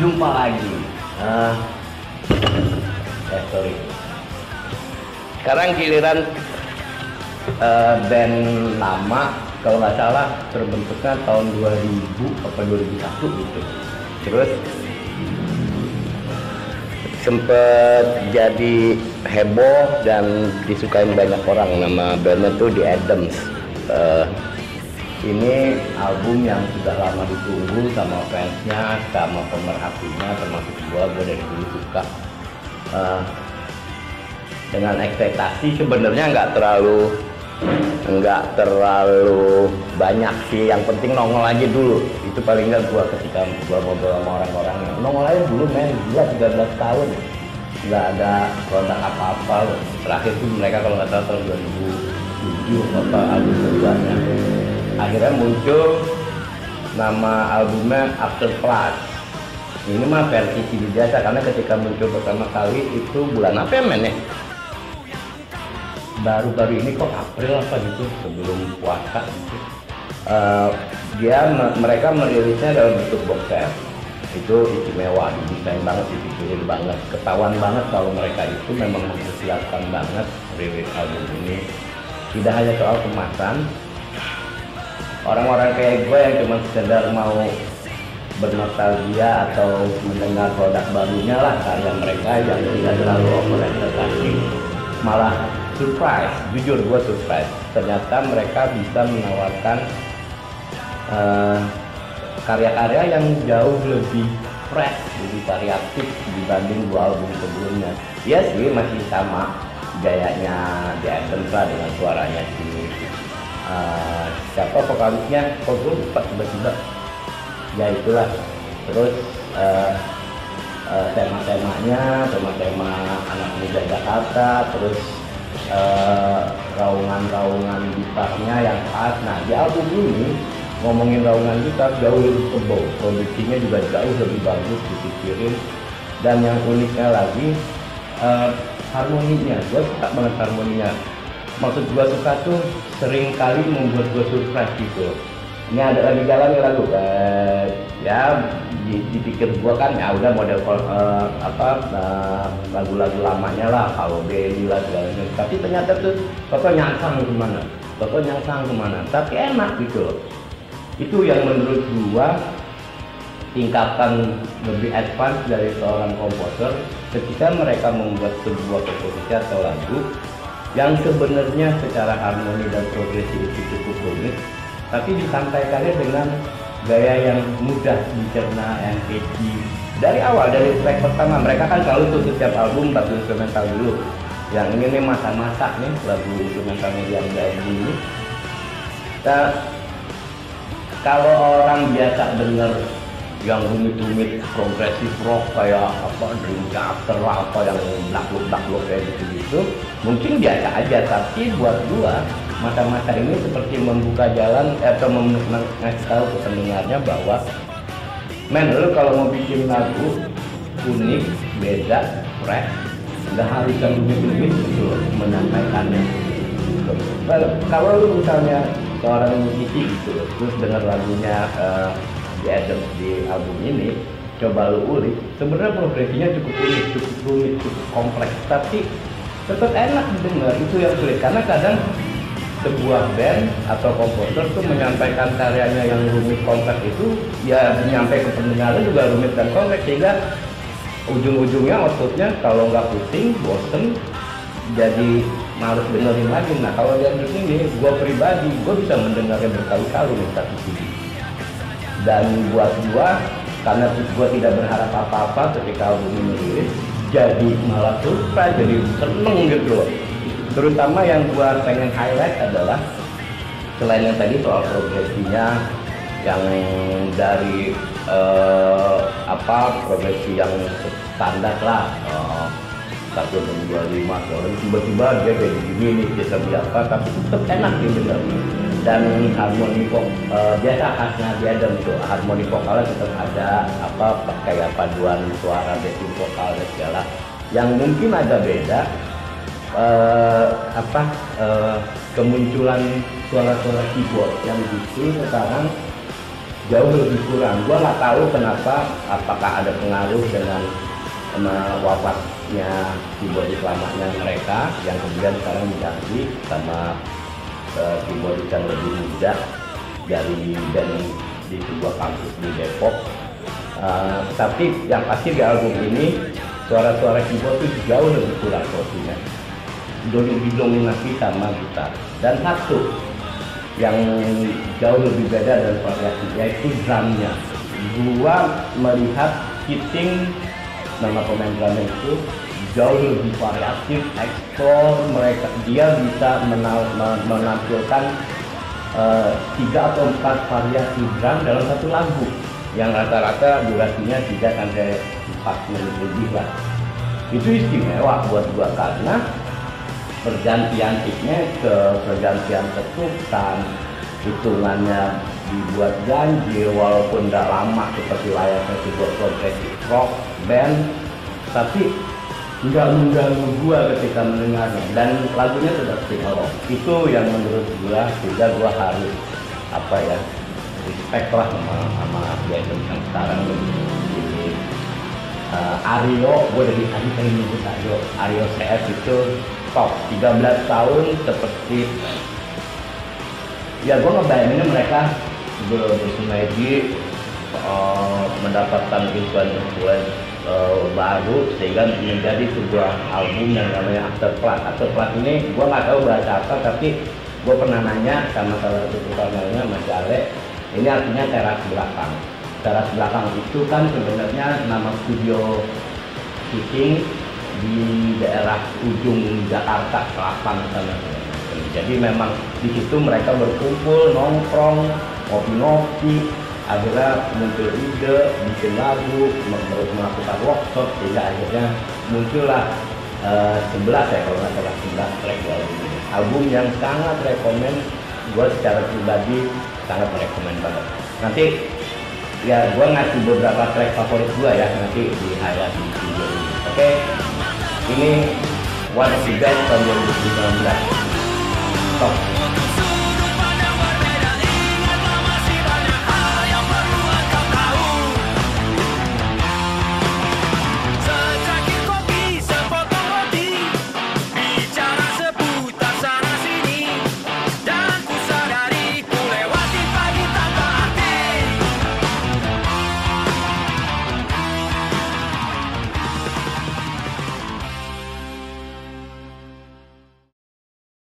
jumpa lagi. Uh, eh sorry. Sekarang giliran uh, band lama kalau nggak salah terbentuknya tahun 2000 atau 2001 gitu. Terus sempet jadi heboh dan disukain banyak orang nama bandnya tuh The Adams uh, ini album yang sudah lama ditunggu sama fansnya sama pemerhatinya termasuk gua gua dari dulu suka. Uh, dengan ekspektasi sebenarnya nggak terlalu nggak terlalu banyak sih. Yang penting nongol aja dulu. Itu paling nggak gua ketika gua ngobrol sama orang-orang. Nongol aja dulu men. Gila 13 tahun. Nggak ada produk apa-apa terakhir tuh mereka kalau nggak salah tahun 2007 apa album keduanya akhirnya muncul nama albumnya After Class ini mah versi CD biasa karena ketika muncul pertama kali itu bulan apa ya men ya? Baru-baru ini kok April apa gitu sebelum puasa gitu. Uh, dia mereka merilisnya dalam bentuk box set. Itu istimewa desain banget dipikirin banget. Ketahuan banget kalau mereka itu memang mempersiapkan banget rilis album ini. Tidak hanya soal kemasan orang-orang kayak gue yang cuma sekedar mau bernostalgia atau mendengar produk barunya lah karya mereka yang tidak terlalu overekspektasi malah surprise jujur gue surprise. Ternyata mereka bisa menawarkan eh, karya-karya yang jauh lebih fresh lebih variatif dibanding dua album sebelumnya. Ya yes, sih masih sama gayanya di lah dengan suaranya si uh, siapa vokalisnya? Kok gue lupa tiba-tiba? Ya itulah. Terus uh, uh, tema-temanya tema-tema anak muda Jakarta terus uh, raungan-raungan gitarnya yang khas. Nah di album ini ngomongin raungan gitar jauh lebih tebal, produksinya juga jauh lebih bagus dipikirin. Dan yang uniknya lagi uh, harmoninya, gue suka banget harmoninya. Maksud gue suka tuh sering kali membuat gue surprise gitu. Ini ada lagi jalan nih lagu? Eh, ya di, dipikir gua kan ya udah model uh, apa uh, lagu-lagu lamanya lah kalau Baby lah segala tapi ternyata tuh bapak nyangsang ke mana? Bapak nyangsang ke mana? Tapi enak gitu. Itu yang menurut gua tingkatan lebih advance dari seorang komposer ketika mereka membuat sebuah komposisi atau lagu yang sebenarnya secara harmoni dan progresi itu cukup rumit tapi disampaikannya dengan gaya yang mudah dicerna yang catchy dari awal dari track pertama mereka kan selalu tuh setiap album lagu instrumental dulu. Yang ini nih masa-masa nih lagu instrumentalnya yang dari ini. Nah, kalau orang biasa dengar yang rumit-rumit progresif rock kayak apa Dream Theater lah apa yang black-black kayak gitu-gitu. Mungkin biasa aja tapi buat gua masa-masa ini seperti membuka jalan atau mengasih tahu ke pendengarnya bahwa men lu kalau mau bikin lagu unik beda fresh nggak harus yang rumit-rumit gitu menyampaikannya. Kalau lu misalnya seorang musisi gitu terus dengar lagunya uh, di di album ini coba lu ulik sebenarnya progresinya cukup unik cukup rumit cukup kompleks tapi tetap enak didengar itu yang sulit karena kadang sebuah band atau komposer tuh menyampaikan karyanya yang rumit kompleks itu ya menyampaikan ke pendengarnya juga rumit dan kompleks sehingga ujung-ujungnya outputnya kalau nggak pusing, bosen, jadi males dengerin lagi. Nah kalau dia ini, gue pribadi, gue bisa mendengarnya berkali-kali nih satu CD. Dan buat gue, karena gue tidak berharap apa-apa ketika album ini rilis, jadi malah surprise, jadi seneng gitu loh. Terutama yang gua pengen highlight adalah selain yang tadi soal progresinya yang dari uh, apa progresi yang standar lah uh, satu dua lima tiba-tiba dia kayak gini nih kita berapa tapi tetap enak bener dan harmoni vok uh, biasa khasnya dan itu harmoni vokalnya tetap ada apa kayak paduan suara backing vokal dan segala. Yang mungkin agak beda uh, apa uh, kemunculan suara-suara keyboard yang justru sekarang jauh lebih kurang. Gue nggak tahu kenapa apakah ada pengaruh dengan wafatnya keyboardis lamanya mereka yang kemudian sekarang diganti sama uh, keyboardis yang lebih muda dari band di sebuah kampus di Depok. Uh, tapi yang pasti di album ini suara-suara keyboard itu jauh lebih kurang porsinya didominasi sama gitar dan satu yang jauh lebih beda dan variasi yaitu drumnya. Gua melihat hitting nama pemain drumnya itu jauh lebih variatif eksplor mereka dia bisa menampilkan uh, tiga atau empat variasi drum dalam satu lagu. Yang rata-rata durasinya tidak sampai empat menit lebih lah. Itu istimewa buat gua karena pergantian pitnya ke pergantian ketukan hitungannya dibuat ganjil walaupun tidak lama seperti layaknya sebuah progressive rock band tapi nggak mengganggu gua ketika mendengarnya. Dan lagunya tetap rock itu yang menurut gua sehingga gua harus apa ya respect lah sama sama band yang sekarang ini. Uh, Aryo gue dari tadi pengen nyebut Aryo Aryo CS itu top 13 tahun seperti ya gue ngebayanginnya mereka bersinergi uh, mendapatkan influence uh, baru sehingga menjadi sebuah album yang namanya Afterplat Afterplat ini gue nggak tahu bahasa apa tapi gue pernah nanya sama salah satu tukangnya Mas Jale ini artinya teras belakang teras belakang itu kan sebenarnya nama studio syuting di daerah ujung Jakarta Selatan sana. Jadi memang di situ mereka berkumpul, nongkrong, ngopi-ngopi, akhirnya muncul ide, bikin lagu, melakukan workshop, sehingga akhirnya muncullah uh, eh, 11 ya kalau nggak salah 11 track ini. Album yang sangat rekomend, gue secara pribadi sangat rekomend banget. Nanti ya gue ngasih beberapa track favorit gue ya nanti di highlight di video ini. Oke. Okay? ini one of the best tahun 2019 top